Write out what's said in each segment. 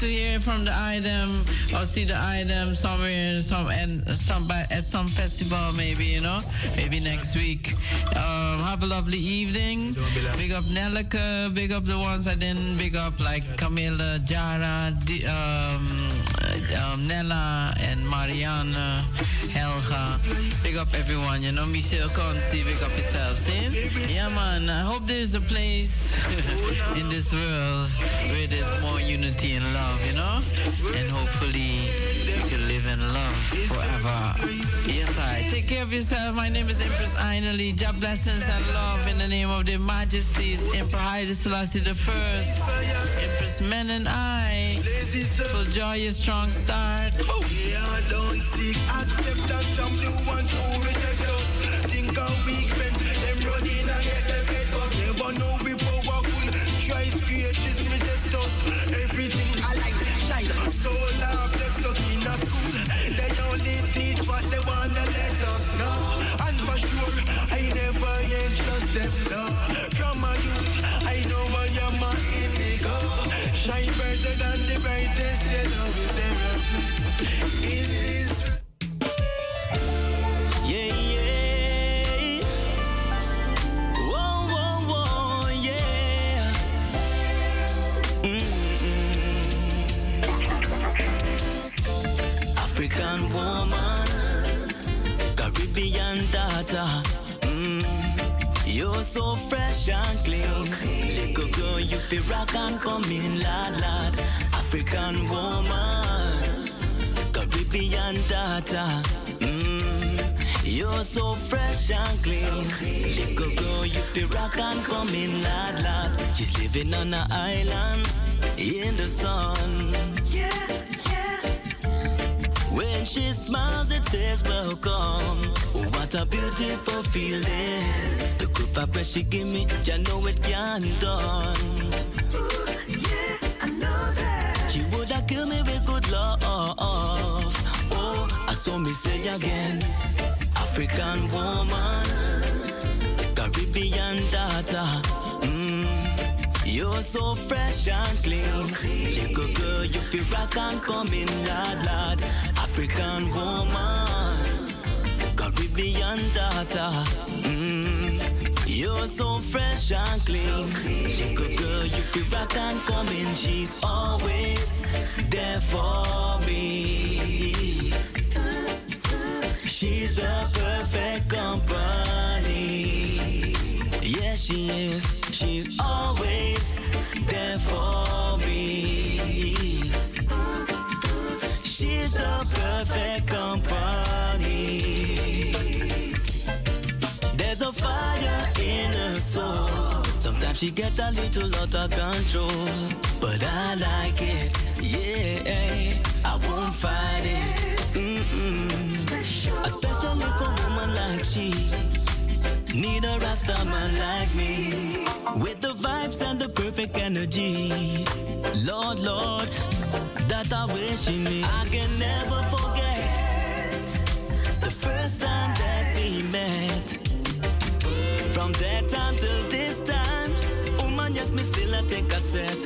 to hear from the item or see the item somewhere, some and some at some festival, maybe you know, maybe next week. Um, have a lovely evening. Big up Nelleke, big up the ones I didn't big up like Camilla, Jara, D, um, um, Nella, and Marianne, Helga. Big up everyone. You know, Michelle Consi, big up yourself. See? Yeah, man. I hope there's a place in this world where there's more unity and love, you know? And hopefully love forever. Yes, I. Take care of yourself. My name is Empress Ainali. Job blessings and love in the name of their majesties, Emperor Haile Selassie the First, Empress Men and I. full joy, your strong start. Oh. Everything I like, shine, so love, flex, they only teach what they wanna let us know. And for sure, I never entrust them. No. From my youth, I know I am a indigo. Shine brighter than the brightest yellow in this Daughter. Mm. You're so fresh and clean. Little girl, you feel rock and come in, lad, lad. African woman. Caribbean daughter. Mm, you're so fresh and clean. Little girl, you feel rock and come in, lad, lad. She's living on an island in the sun. Yeah, yeah. When she smiles, it says welcome. What a beautiful feeling. The good vibe she give me, you know it can done. yeah, I know that. She would have killed me with good love. Oh, I saw me say again. African woman, Caribbean daughter. Mm, you're so fresh and clean. Little girl, you feel rock and come in, lad, lad. African woman, Caribbean daughter. Mm, you're so fresh and clean. Little girl, you feel rock and come in. She's always there for me. She's the perfect company. Yes, she is. She's always there for me. She's the perfect company. Fire in her soul. Sometimes she gets a little out of control, but I like it. Yeah, I won't fight it. Mm-mm. A special little woman like she. Need a Rasta man like me with the vibes and the perfect energy. Lord, Lord, that I wish in me. I can never forget the first time that we met. From that time till this time, woman, yes, me still a take a set.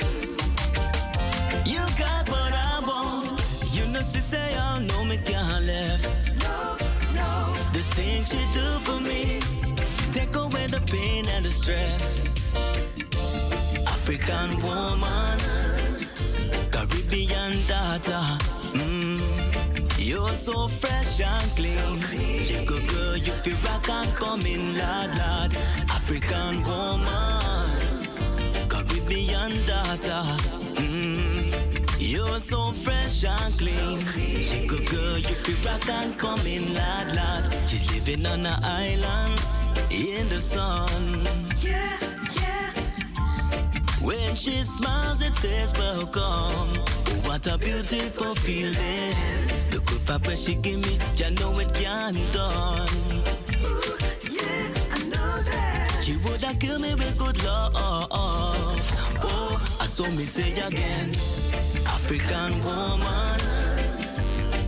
You got what I want. You know, she say, oh, I know me can't left. No, no. The things you do for me, take away the pain and the stress. African woman, Caribbean daughter. So fresh and clean. Little girl, you feel rock and come in, lad, lad. African woman, Caribbean daughter. Mm, you're so fresh and clean. Little girl, you feel rock and come in, lad, lad. She's living on an island in the sun. Yeah, yeah. When she smiles, it says welcome. Oh, what a beautiful feeling. Good vibe she give me, you know it can't done. yeah, I know that. She would have killed me with good love. Oh, I saw me say again. African woman,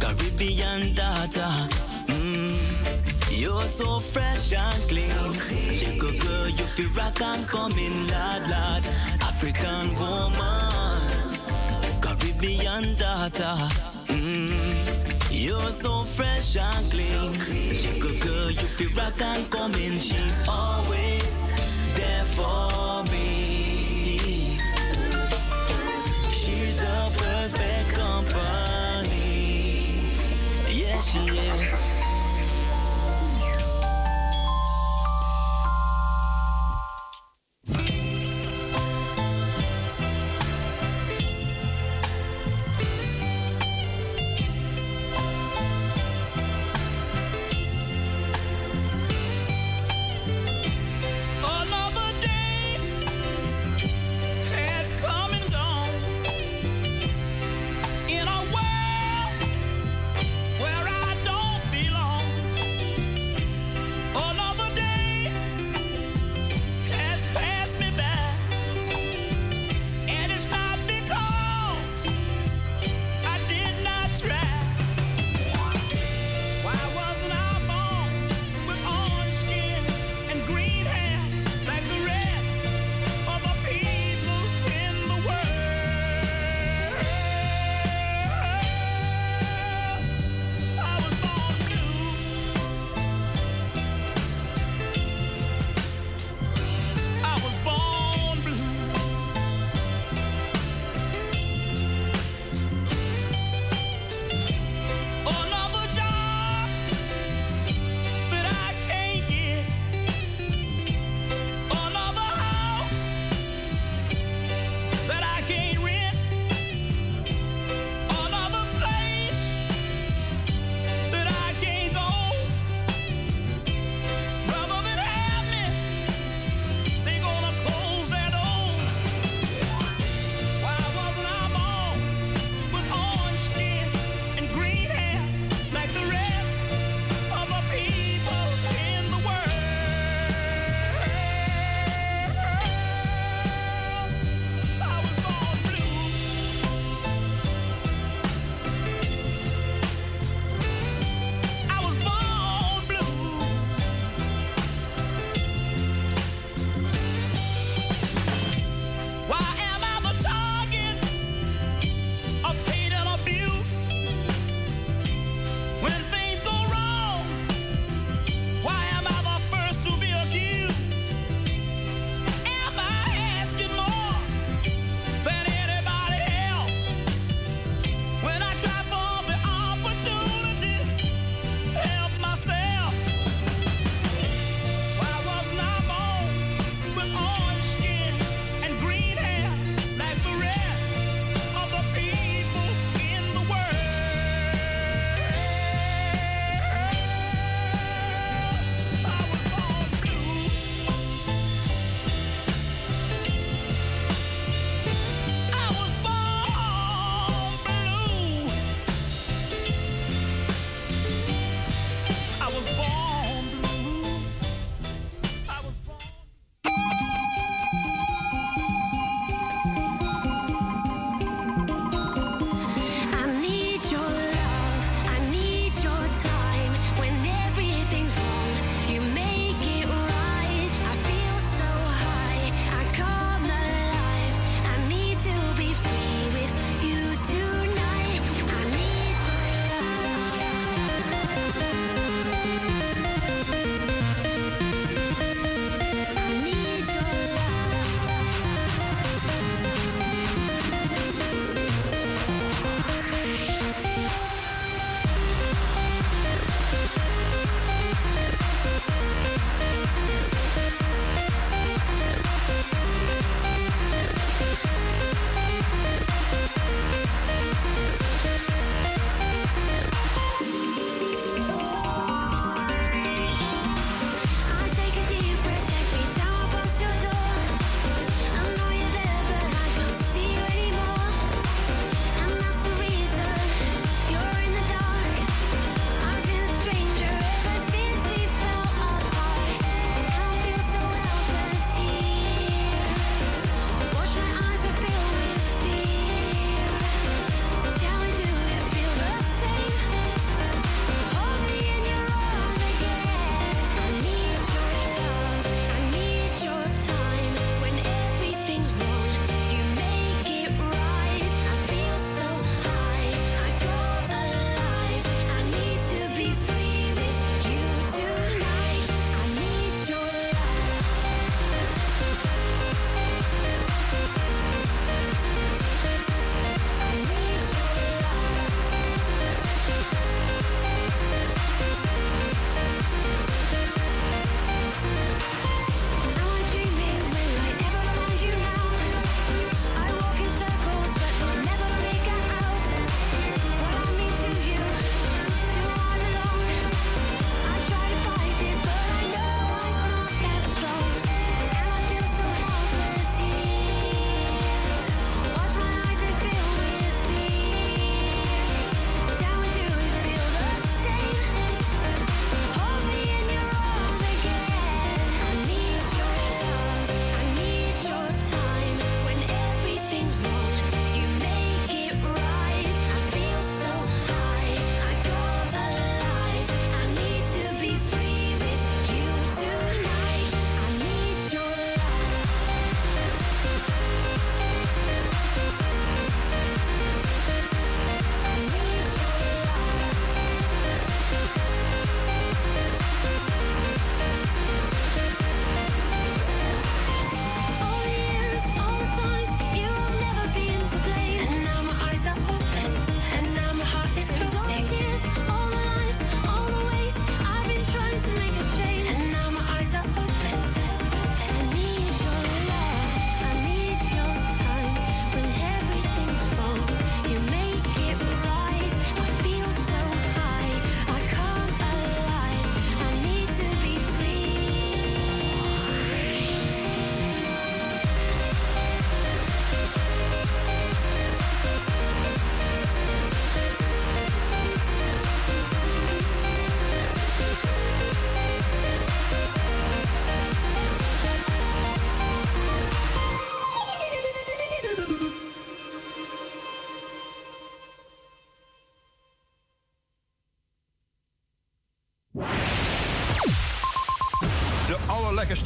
Caribbean daughter. Mm, you're so fresh and clean. Little girl, you feel rock and come in, lad, lad. African woman, Caribbean daughter. Mm. You're so fresh and clean. Jiggle girl, you feel rock and coming. She's always there for me. She's the perfect company. Yes, she is.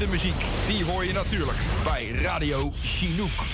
Allerlekkerste muziek, die hoor je natuurlijk bij Radio Chinook.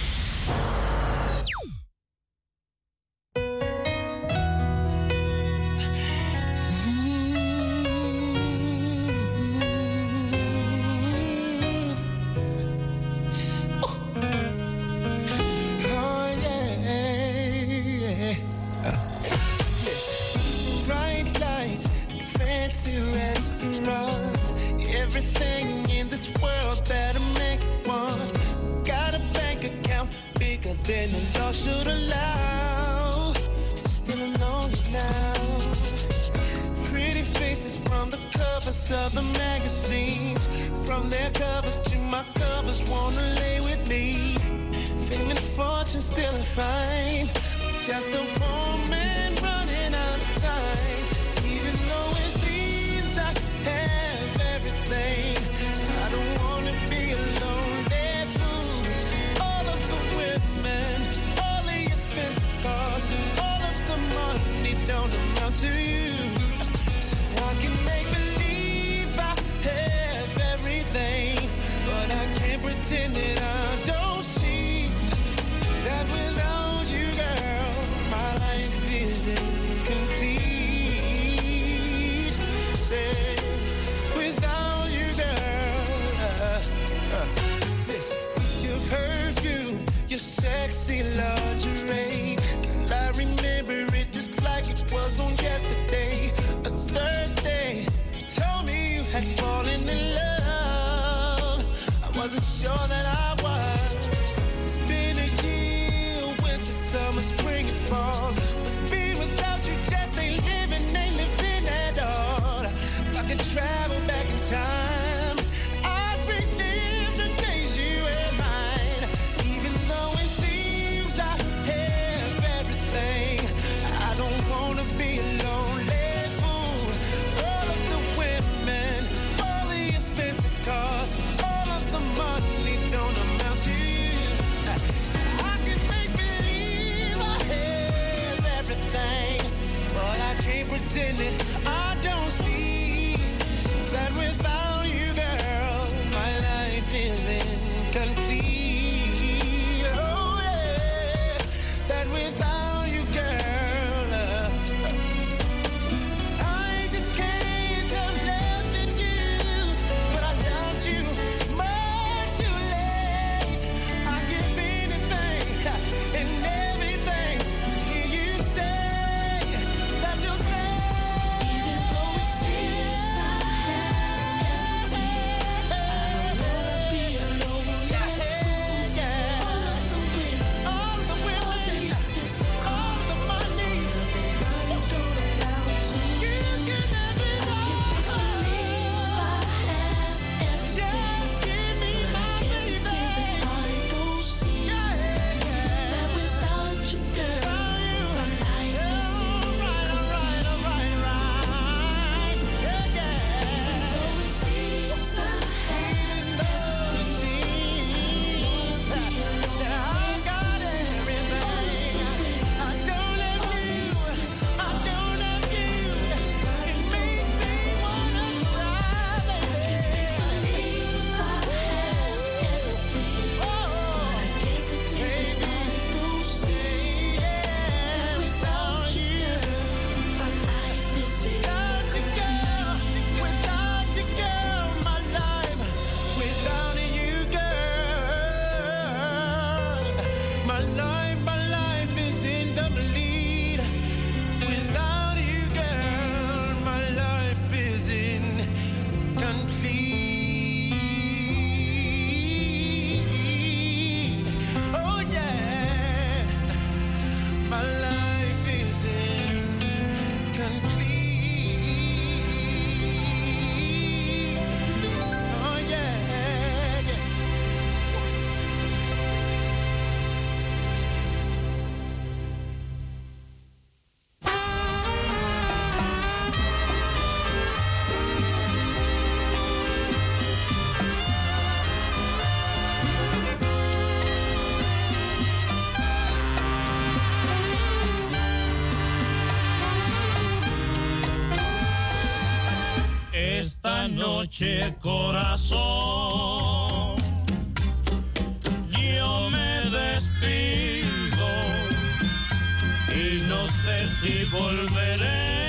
From their covers to my covers, wanna lay with me. Fame and fortune still I find. Just the noche, corazón. Yo me despido y no sé si volveré.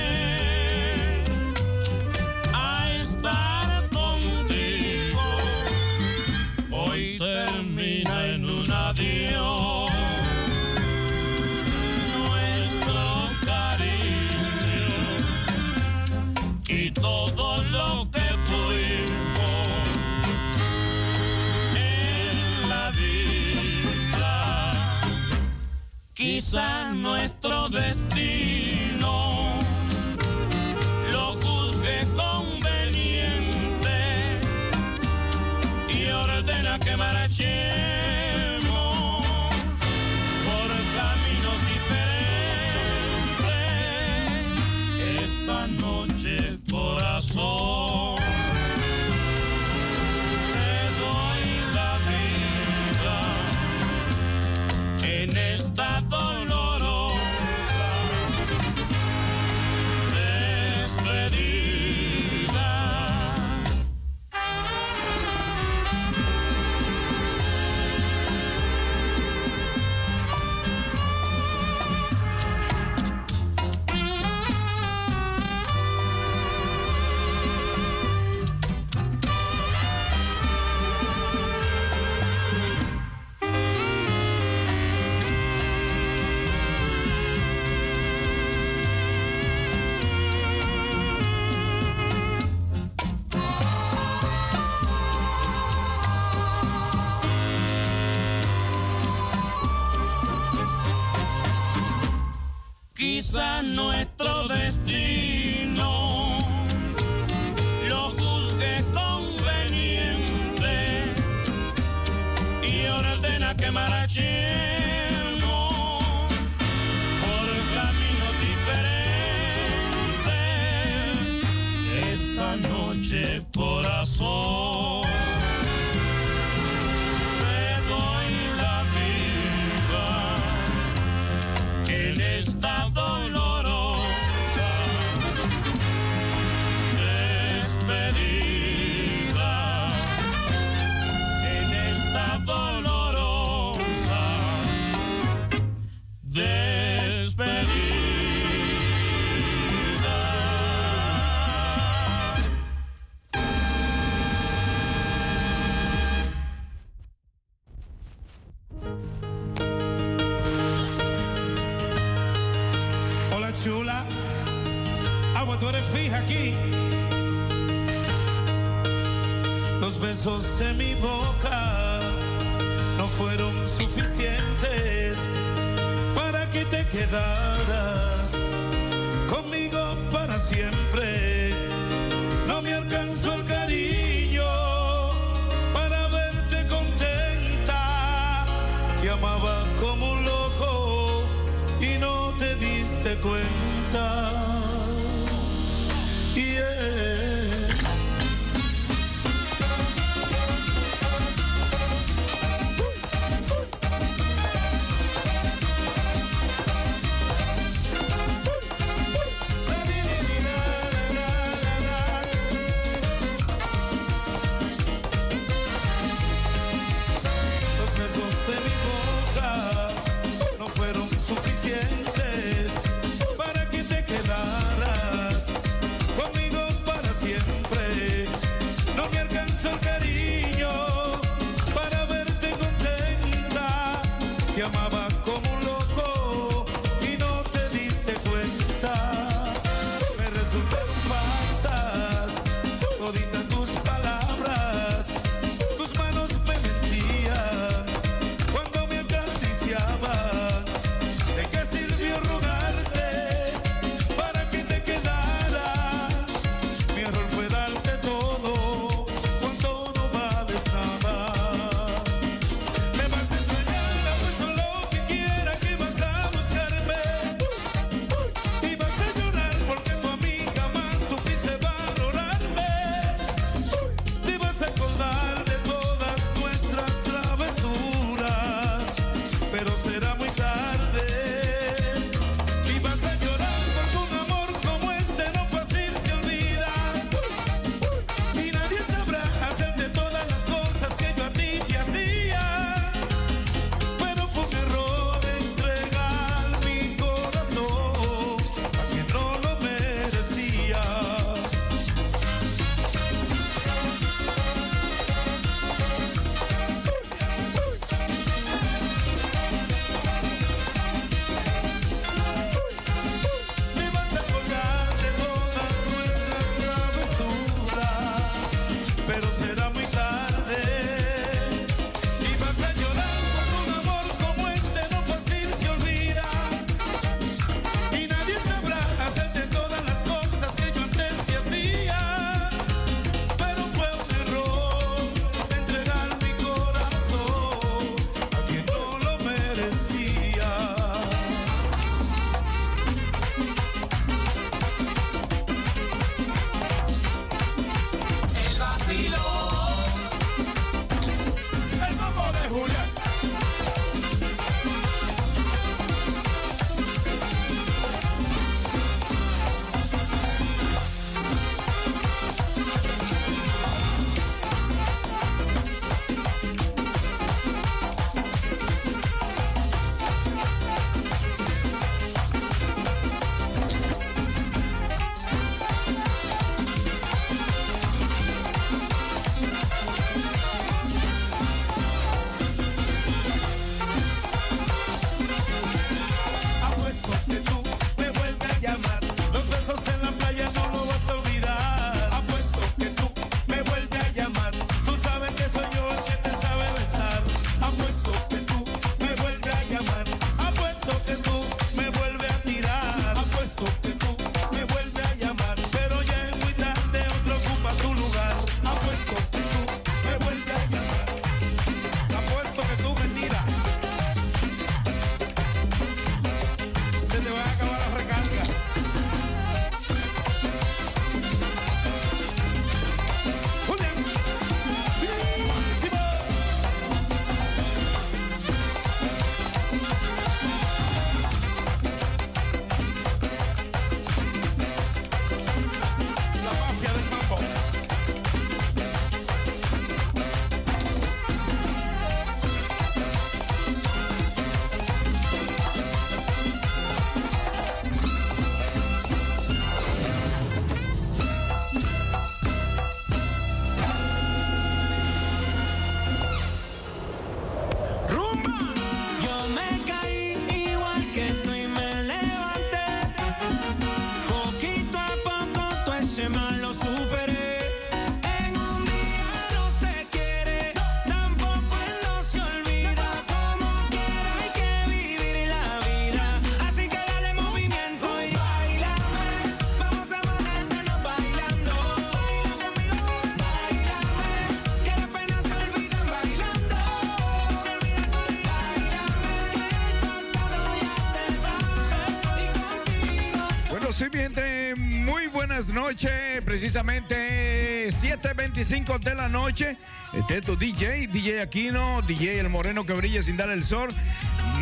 Noches. Precisamente 7.25 de la noche. Este es tu DJ, DJ Aquino, DJ El Moreno que brilla sin dar el sol.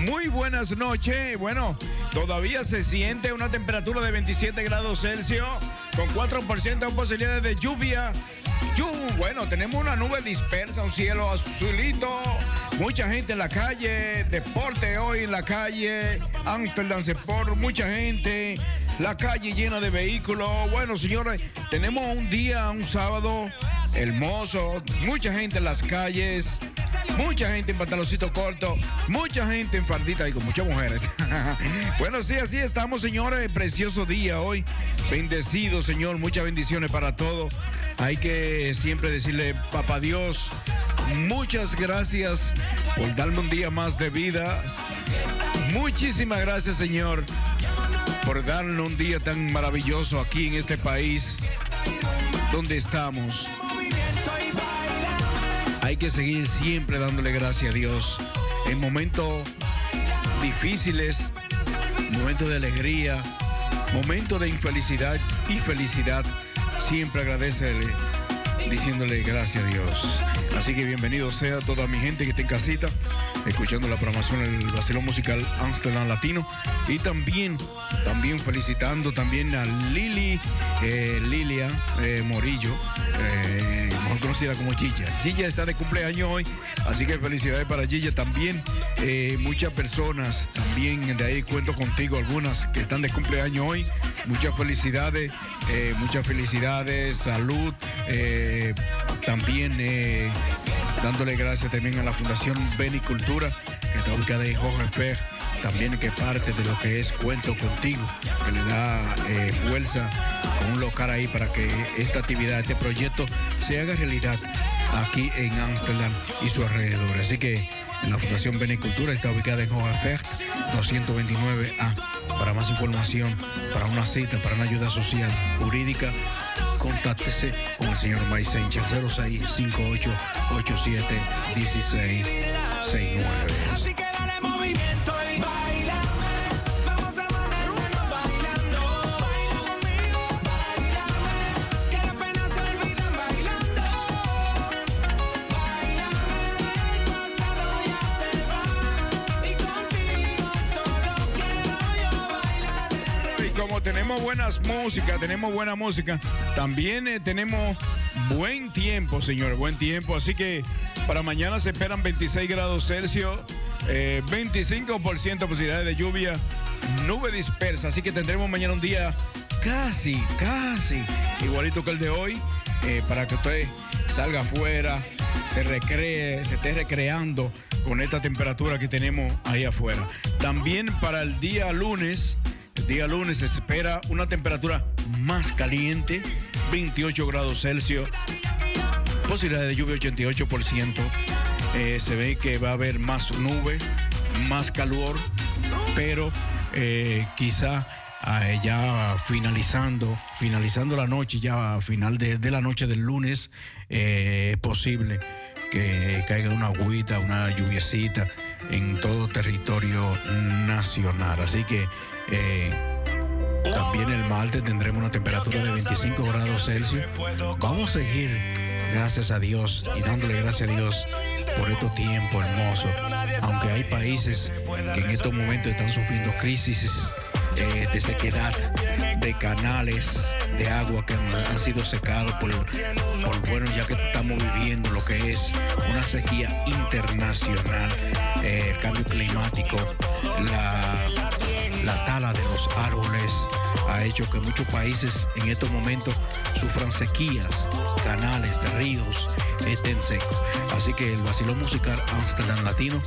Muy buenas noches. Bueno, todavía se siente una temperatura de 27 grados Celsius con 4% de posibilidades de lluvia. Bueno, tenemos una nube dispersa, un cielo azulito, mucha gente en la calle, deporte hoy en la calle, Amsterdam Sport, mucha gente, la calle llena de vehículos. Bueno, señores, tenemos un día, un sábado hermoso, mucha gente en las calles. Mucha gente en pantaloncito corto, mucha gente en fardita y con muchas mujeres. bueno, sí, así estamos, señores. Precioso día hoy. Bendecido, Señor. Muchas bendiciones para todos. Hay que siempre decirle, Papá Dios, muchas gracias por darme un día más de vida. Muchísimas gracias, Señor, por darnos un día tan maravilloso aquí en este país donde estamos. Hay que seguir siempre dándole gracias a Dios en momentos difíciles, momentos de alegría, momentos de infelicidad y felicidad. Siempre agradecele diciéndole gracias a Dios. Así que bienvenido sea toda mi gente que está en casita, escuchando la programación del vacilón musical Amsterdam Latino. Y también, también felicitando también a Lili, eh, Lilia eh, Morillo, eh, mejor conocida como Gilla. Gilla está de cumpleaños hoy, así que felicidades para Gilla también. Eh, muchas personas también de ahí cuento contigo, algunas que están de cumpleaños hoy. Muchas felicidades, eh, muchas felicidades, salud. También eh, dándole gracias también a la Fundación Benicultura, que está ubicada en Hohenberg, también que parte de lo que es Cuento Contigo, que le da eh, fuerza con un local ahí para que esta actividad, este proyecto se haga realidad aquí en Ámsterdam y su alrededor. Así que la Fundación Benicultura está ubicada en Hohenberg 229A. Para más información, para una cita, para una ayuda social, jurídica, contáctese con el señor Sánchez 06 58 87 16 69. Así que dale movimiento y baila. Vamos a ponernos bailando. Baila conmigo, bailame. Que las penas se olvidan bailando. Bailame. El pasado ya se va. Y contigo solo quiero yo bailar. Y como tenemos buenas músicas, tenemos buena música, también eh, tenemos buen tiempo, señores, buen tiempo. Así que para mañana se esperan 26 grados Celsius, eh, 25% posibilidades de lluvia, nube dispersa. Así que tendremos mañana un día casi, casi igualito que el de hoy, eh, para que usted salga afuera, se recree, se esté recreando con esta temperatura que tenemos ahí afuera. También para el día lunes, el día lunes se espera una temperatura más caliente, 28 grados Celsius, posibilidad de lluvia 88%. Eh, se ve que va a haber más nube, más calor, pero eh, quizá eh, ya finalizando, finalizando la noche, ya a final de, la noche del lunes, eh, es posible que caiga una agüita, una lluviecita en todo territorio nacional. Así que también el martes tendremos una temperatura de 25 grados Celsius. Vamos a seguir, gracias a Dios, y dándole gracias a Dios por estos tiempos hermosos. Aunque hay países que en estos momentos están sufriendo crisis eh, de sequedad, de canales de agua que han, sido secados por, por, bueno, ya que estamos viviendo lo que es una sequía internacional, eh, el cambio climático, la la tala de los árboles ha hecho que muchos países en estos momentos sufran sequías, canales de ríos estén secos. Así que el vacilón musical Amsterdam Latino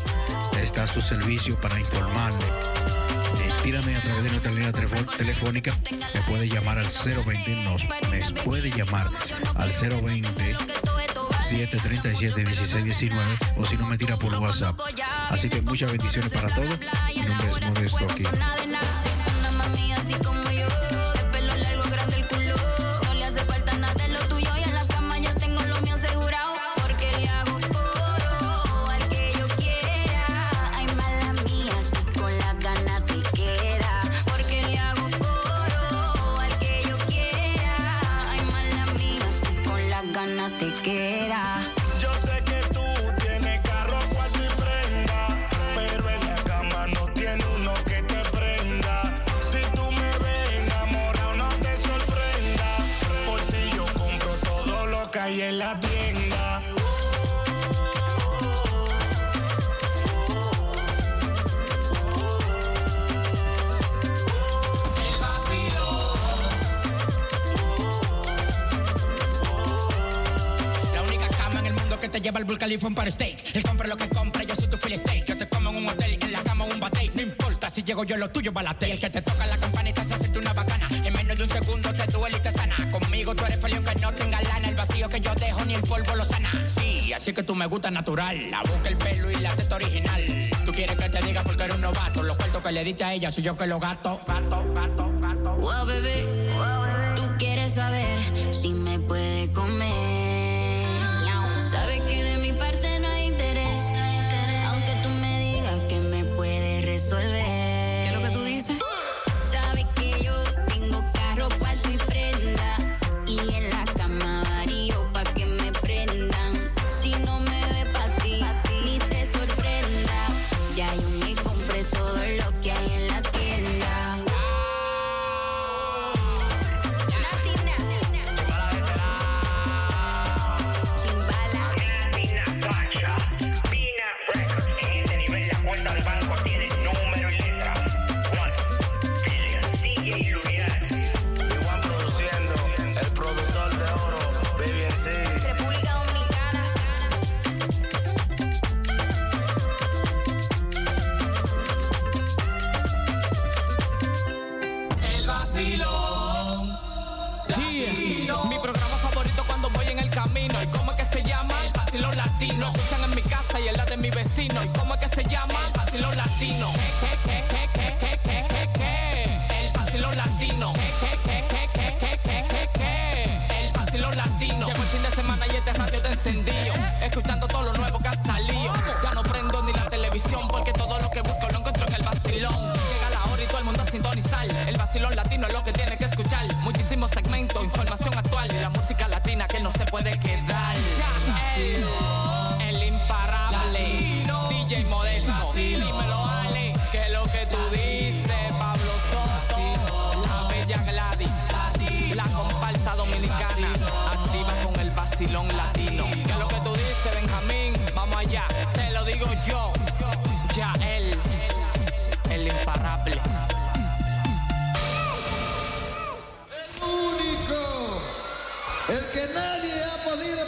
está a su servicio para informarle. Eh, Tírame a través de nuestra línea telefónica. Me puede llamar al 020, nos, me puede llamar al 020 737-1619 o si no me tira por WhatsApp. Así que muchas bendiciones para todos. Mi nombre es Modesto aquí. el Burj un para steak. Él compra lo que compra, yo soy tu fill steak. Yo te como en un hotel, en la cama un bate. No importa si llego yo lo tuyo balate. El que te toca la campanita se hace una bacana. En menos de un segundo te duele y te sana. Conmigo tú eres feliz que no tenga lana. El vacío que yo dejo ni el polvo lo sana. Sí, así que tú me gusta natural. La boca, el pelo y la teta original. Tú quieres que te diga porque eres un novato. Los cuartos que le diste a ella soy yo que lo gato. Gato, gato, gato. Wow, bebé. Wow, bebé. Tú quieres saber si me puede comer. Sabe que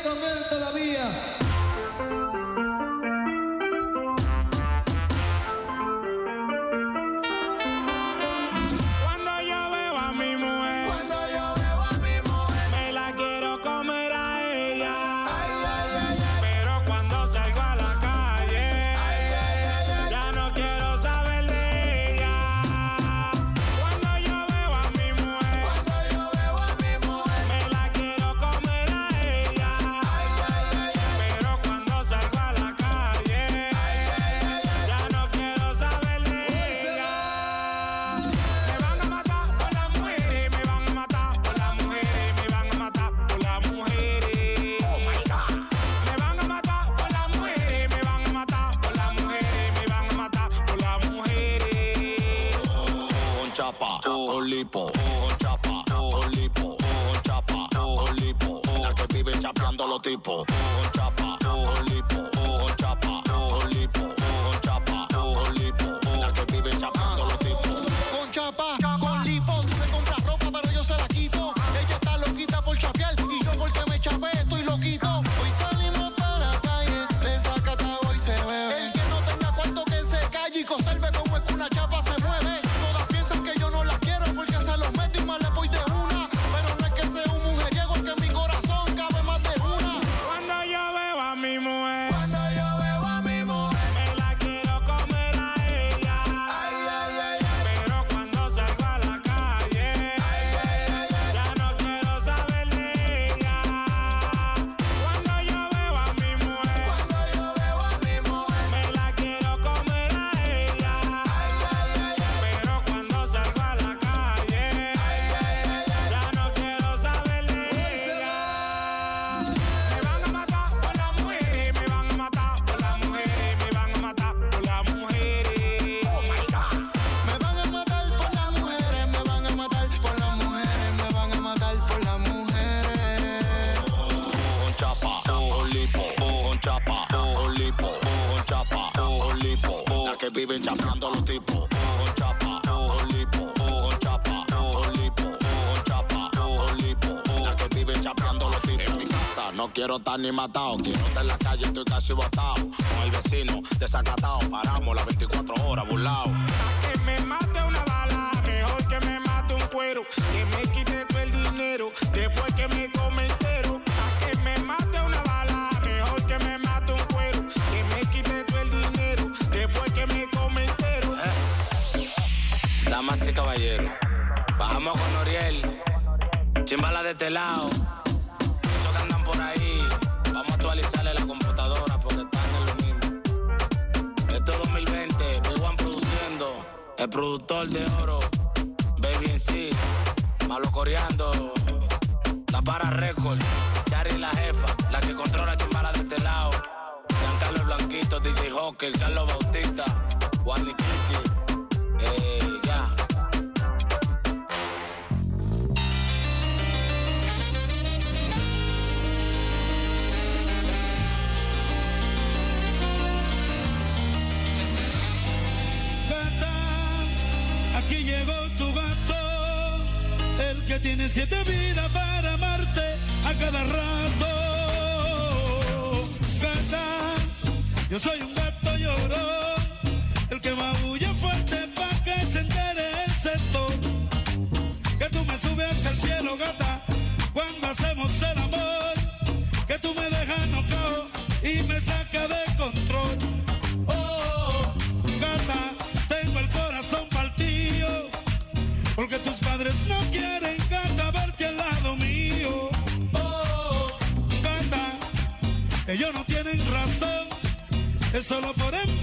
con él todavía. pero tan ni matado. Quiero en la calle, estoy casi botado. No el vecino, desacatado. Paramos las 24 horas, burlao. Que me mate una bala, mejor que me mate un cuero. Que me quite todo el dinero, después que me come entero. Que me mate una bala, mejor que me mate un cuero. Que me quite todo el dinero, después que me come entero. Damas y caballeros, bajamos con Oriel. Chimbala de este lado productor de oro, Baby en sí, malo coreando, la para récord, Chari la jefa, la que controla chimbala de este lado, Giancarlo Blanquito, DJ Hawker, Carlos Bautista, Wally Kiki. tiene siete vidas para amarte a cada rato. Gata, yo soy un gato llorón. solo por él.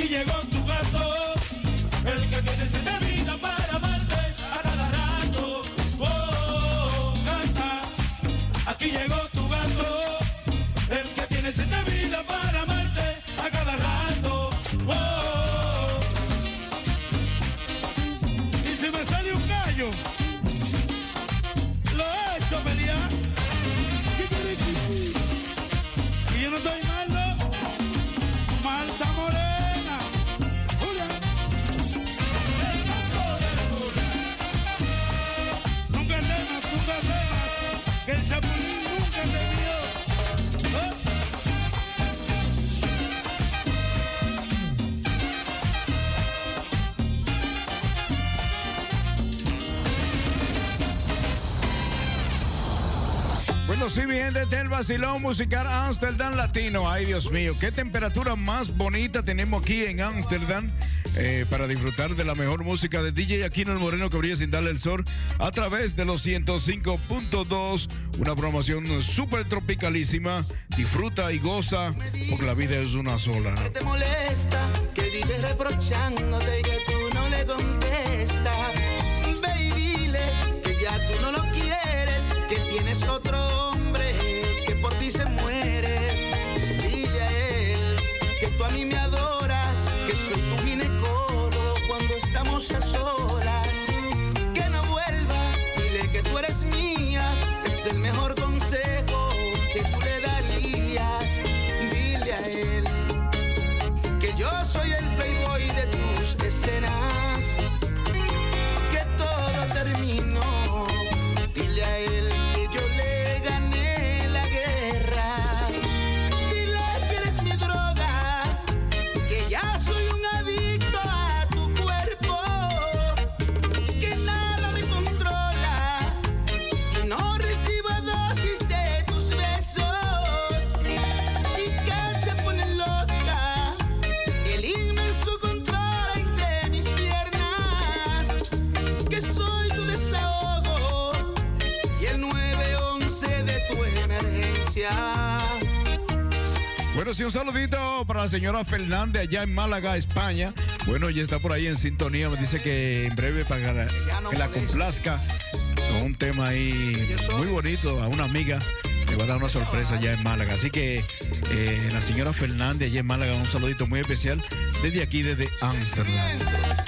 Aquí llegó tu gato, el que tiene Es el vacilón musical Amsterdam Latino. Ay, Dios mío, qué temperatura más bonita tenemos aquí en Amsterdam eh, para disfrutar de la mejor música de DJ Aquino el Moreno que brilla sin darle el sol a través de los 105.2. Una promoción súper tropicalísima. Disfruta y goza, porque la vida es una sola. que te molesta, que vives reprochándote y que tú no le contestas. Ve y dile que ya tú no lo quieres, que tienes otro un saludito para la señora Fernández allá en Málaga, España. Bueno, ella está por ahí en sintonía. Me dice que en breve para que la complazca con un tema ahí muy bonito a una amiga. Le va a dar una sorpresa allá en Málaga. Así que eh, la señora Fernández allá en Málaga, un saludito muy especial desde aquí, desde Ámsterdam.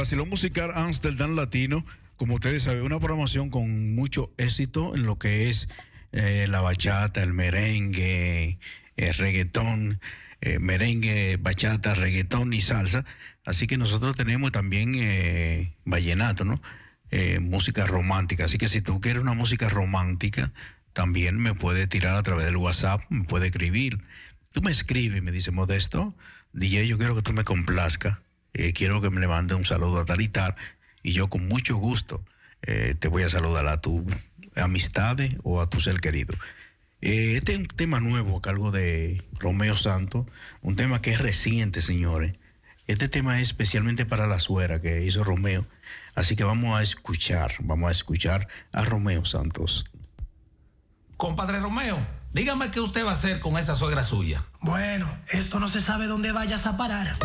Basilón Musical Amsterdam Latino, como ustedes saben, una programación con mucho éxito en lo que es eh, la bachata, el merengue, el reggaetón, eh, merengue, bachata, reggaetón y salsa. Así que nosotros tenemos también eh, vallenato, ¿no? Eh, música romántica. Así que si tú quieres una música romántica, también me puede tirar a través del WhatsApp, me puede escribir. Tú me escribes y me dice, Modesto, DJ, yo quiero que tú me complazca. Eh, quiero que me le mande un saludo a Talitar y yo con mucho gusto eh, te voy a saludar a tu amistades o a tu ser querido. Eh, este es un tema nuevo a cargo de Romeo Santos, un tema que es reciente, señores. Este tema es especialmente para la suera que hizo Romeo. Así que vamos a escuchar, vamos a escuchar a Romeo Santos. Compadre Romeo, dígame qué usted va a hacer con esa suegra suya. Bueno, esto no se sabe dónde vayas a parar.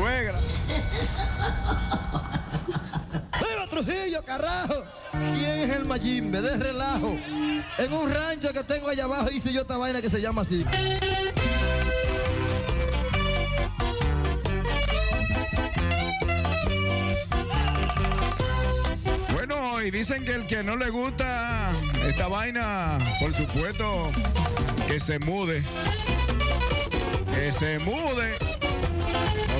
suegra. ¡Viva Trujillo, carajo! ¿Quién es el Mayimbe? De relajo. En un rancho que tengo allá abajo hice yo esta vaina que se llama así. Bueno, y dicen que el que no le gusta esta vaina, por supuesto, que se mude. Que se mude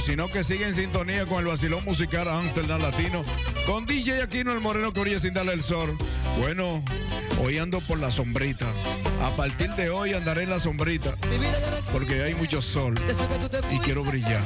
sino que sigue en sintonía con el vacilón musical Amsterdam Latino, con DJ Aquino el Moreno que sin darle el sol. Bueno, hoy ando por la sombrita. A partir de hoy andaré en la sombrita, porque hay mucho sol y quiero brillar.